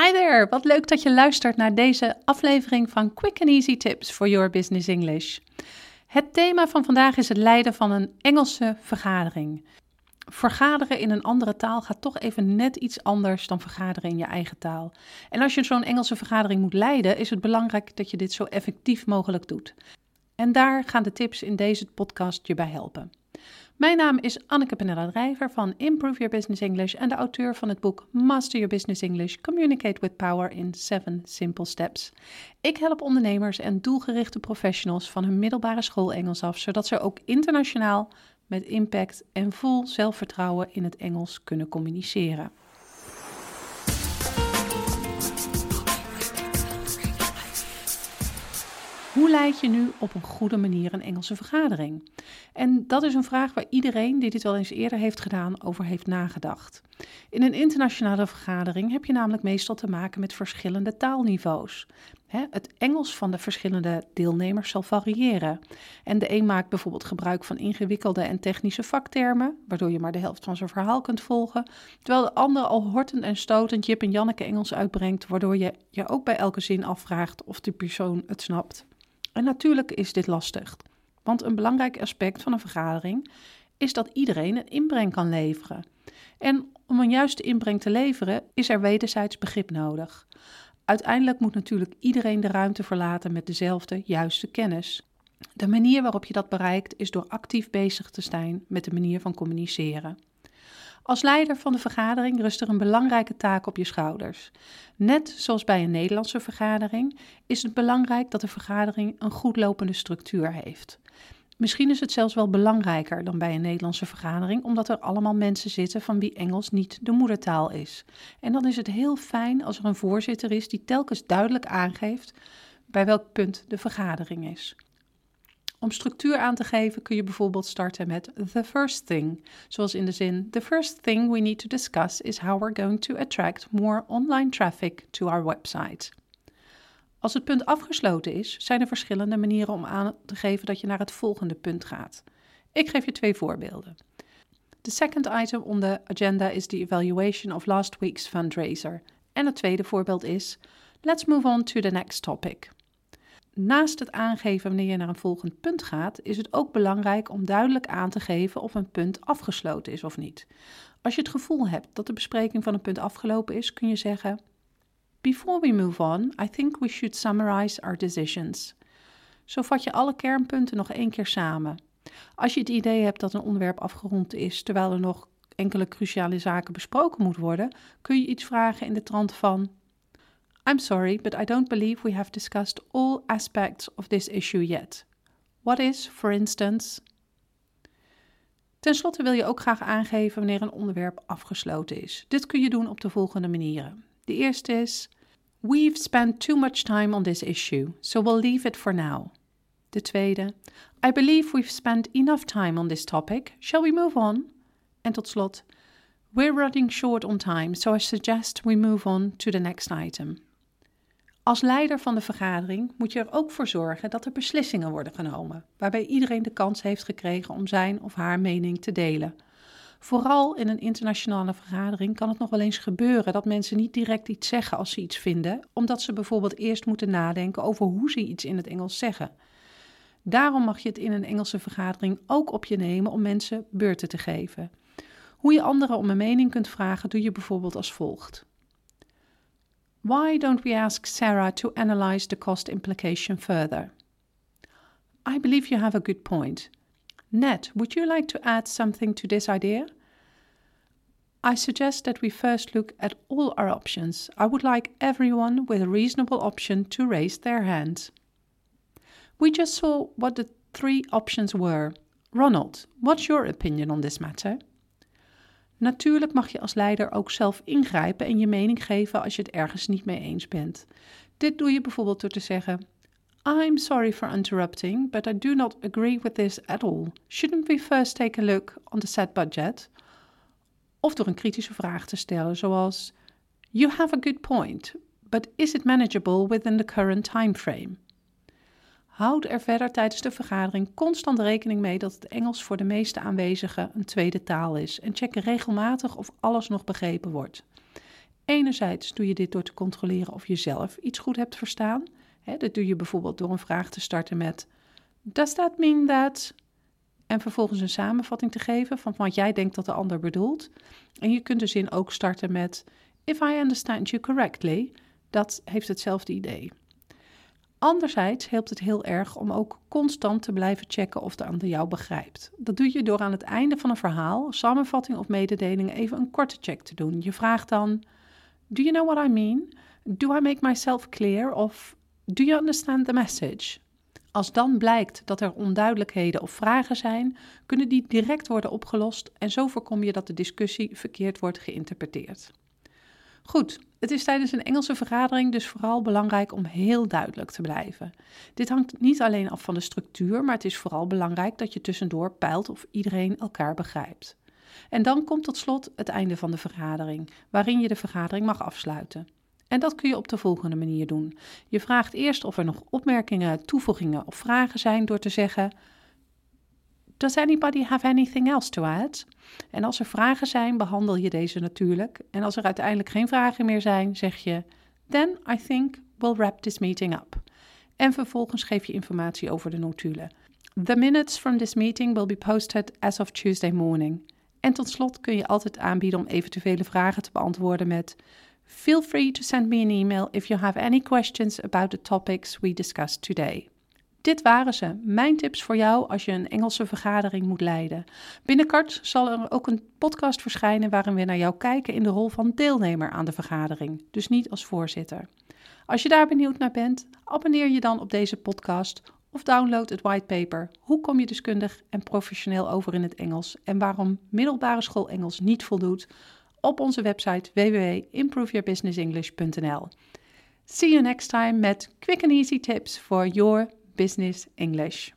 Hi there, wat leuk dat je luistert naar deze aflevering van Quick and Easy Tips for Your Business English. Het thema van vandaag is het leiden van een Engelse vergadering. Vergaderen in een andere taal gaat toch even net iets anders dan vergaderen in je eigen taal. En als je zo'n Engelse vergadering moet leiden, is het belangrijk dat je dit zo effectief mogelijk doet. En daar gaan de tips in deze podcast je bij helpen. Mijn naam is Anneke Penella Drijver van Improve Your Business English en de auteur van het boek Master Your Business English: Communicate with Power in 7 Simple Steps. Ik help ondernemers en doelgerichte professionals van hun middelbare school Engels af, zodat ze ook internationaal met impact en vol zelfvertrouwen in het Engels kunnen communiceren. Hoe leid je nu op een goede manier een Engelse vergadering? En dat is een vraag waar iedereen die dit wel eens eerder heeft gedaan over heeft nagedacht. In een internationale vergadering heb je namelijk meestal te maken met verschillende taalniveaus. het Engels van de verschillende deelnemers zal variëren. En de een maakt bijvoorbeeld gebruik van ingewikkelde en technische vaktermen, waardoor je maar de helft van zijn verhaal kunt volgen, terwijl de ander al hortend en stotend Jip en Janneke Engels uitbrengt, waardoor je je ook bij elke zin afvraagt of de persoon het snapt. En natuurlijk is dit lastig, want een belangrijk aspect van een vergadering is dat iedereen een inbreng kan leveren. En om een juiste inbreng te leveren is er wederzijds begrip nodig. Uiteindelijk moet natuurlijk iedereen de ruimte verlaten met dezelfde juiste kennis. De manier waarop je dat bereikt is door actief bezig te zijn met de manier van communiceren. Als leider van de vergadering rust er een belangrijke taak op je schouders. Net zoals bij een Nederlandse vergadering is het belangrijk dat de vergadering een goed lopende structuur heeft. Misschien is het zelfs wel belangrijker dan bij een Nederlandse vergadering, omdat er allemaal mensen zitten van wie Engels niet de moedertaal is. En dan is het heel fijn als er een voorzitter is die telkens duidelijk aangeeft bij welk punt de vergadering is. Om structuur aan te geven kun je bijvoorbeeld starten met the first thing, zoals in de zin The first thing we need to discuss is how we're going to attract more online traffic to our website. Als het punt afgesloten is, zijn er verschillende manieren om aan te geven dat je naar het volgende punt gaat. Ik geef je twee voorbeelden. The second item on the agenda is the evaluation of last week's fundraiser. En het tweede voorbeeld is Let's move on to the next topic naast het aangeven wanneer je naar een volgend punt gaat, is het ook belangrijk om duidelijk aan te geven of een punt afgesloten is of niet. Als je het gevoel hebt dat de bespreking van een punt afgelopen is, kun je zeggen: Before we move on, I think we should summarize our decisions. Zo vat je alle kernpunten nog één keer samen. Als je het idee hebt dat een onderwerp afgerond is terwijl er nog enkele cruciale zaken besproken moeten worden, kun je iets vragen in de trant van: I'm sorry, but I don't believe we have discussed all aspects of this issue yet. What is, for instance? Ten slotte wil je ook graag aangeven wanneer een onderwerp afgesloten is. Dit kun je doen op de volgende manieren. De eerste is: We've spent too much time on this issue, so we'll leave it for now. De tweede: I believe we've spent enough time on this topic. Shall we move on? En tot slot: We're running short on time, so I suggest we move on to the next item. Als leider van de vergadering moet je er ook voor zorgen dat er beslissingen worden genomen, waarbij iedereen de kans heeft gekregen om zijn of haar mening te delen. Vooral in een internationale vergadering kan het nog wel eens gebeuren dat mensen niet direct iets zeggen als ze iets vinden, omdat ze bijvoorbeeld eerst moeten nadenken over hoe ze iets in het Engels zeggen. Daarom mag je het in een Engelse vergadering ook op je nemen om mensen beurten te geven. Hoe je anderen om een mening kunt vragen, doe je bijvoorbeeld als volgt. Why don't we ask Sarah to analyze the cost implication further? I believe you have a good point. Ned, would you like to add something to this idea? I suggest that we first look at all our options. I would like everyone with a reasonable option to raise their hand. We just saw what the three options were. Ronald, what's your opinion on this matter? Natuurlijk mag je als leider ook zelf ingrijpen en je mening geven als je het ergens niet mee eens bent. Dit doe je bijvoorbeeld door te zeggen: I'm sorry for interrupting, but I do not agree with this at all. Shouldn't we first take a look on the set budget? Of door een kritische vraag te stellen, zoals: You have a good point, but is it manageable within the current time frame? Houd er verder tijdens de vergadering constant rekening mee dat het Engels voor de meeste aanwezigen een tweede taal is en check regelmatig of alles nog begrepen wordt. Enerzijds doe je dit door te controleren of je zelf iets goed hebt verstaan. dat doe je bijvoorbeeld door een vraag te starten met: Does that mean that? En vervolgens een samenvatting te geven van wat jij denkt dat de ander bedoelt. En je kunt de zin ook starten met: If I understand you correctly. Dat heeft hetzelfde idee. Anderzijds helpt het heel erg om ook constant te blijven checken of de ander jou begrijpt. Dat doe je door aan het einde van een verhaal, samenvatting of mededeling even een korte check te doen. Je vraagt dan: Do you know what I mean? Do I make myself clear? Of Do you understand the message? Als dan blijkt dat er onduidelijkheden of vragen zijn, kunnen die direct worden opgelost en zo voorkom je dat de discussie verkeerd wordt geïnterpreteerd. Goed, het is tijdens een Engelse vergadering dus vooral belangrijk om heel duidelijk te blijven. Dit hangt niet alleen af van de structuur, maar het is vooral belangrijk dat je tussendoor peilt of iedereen elkaar begrijpt. En dan komt tot slot het einde van de vergadering, waarin je de vergadering mag afsluiten. En dat kun je op de volgende manier doen. Je vraagt eerst of er nog opmerkingen, toevoegingen of vragen zijn door te zeggen: Does anybody have anything else to add? En als er vragen zijn, behandel je deze natuurlijk. En als er uiteindelijk geen vragen meer zijn, zeg je: Then I think we'll wrap this meeting up. En vervolgens geef je informatie over de notulen. The minutes from this meeting will be posted as of Tuesday morning. En tot slot kun je altijd aanbieden om eventuele vragen te beantwoorden met: Feel free to send me an email if you have any questions about the topics we discussed today. Dit waren ze, mijn tips voor jou als je een Engelse vergadering moet leiden. Binnenkort zal er ook een podcast verschijnen waarin we naar jou kijken in de rol van deelnemer aan de vergadering, dus niet als voorzitter. Als je daar benieuwd naar bent, abonneer je dan op deze podcast of download het whitepaper Hoe kom je deskundig en professioneel over in het Engels en waarom middelbare school Engels niet voldoet op onze website www.improveyourbusinessenglish.nl. See you next time met quick and easy tips for your business English.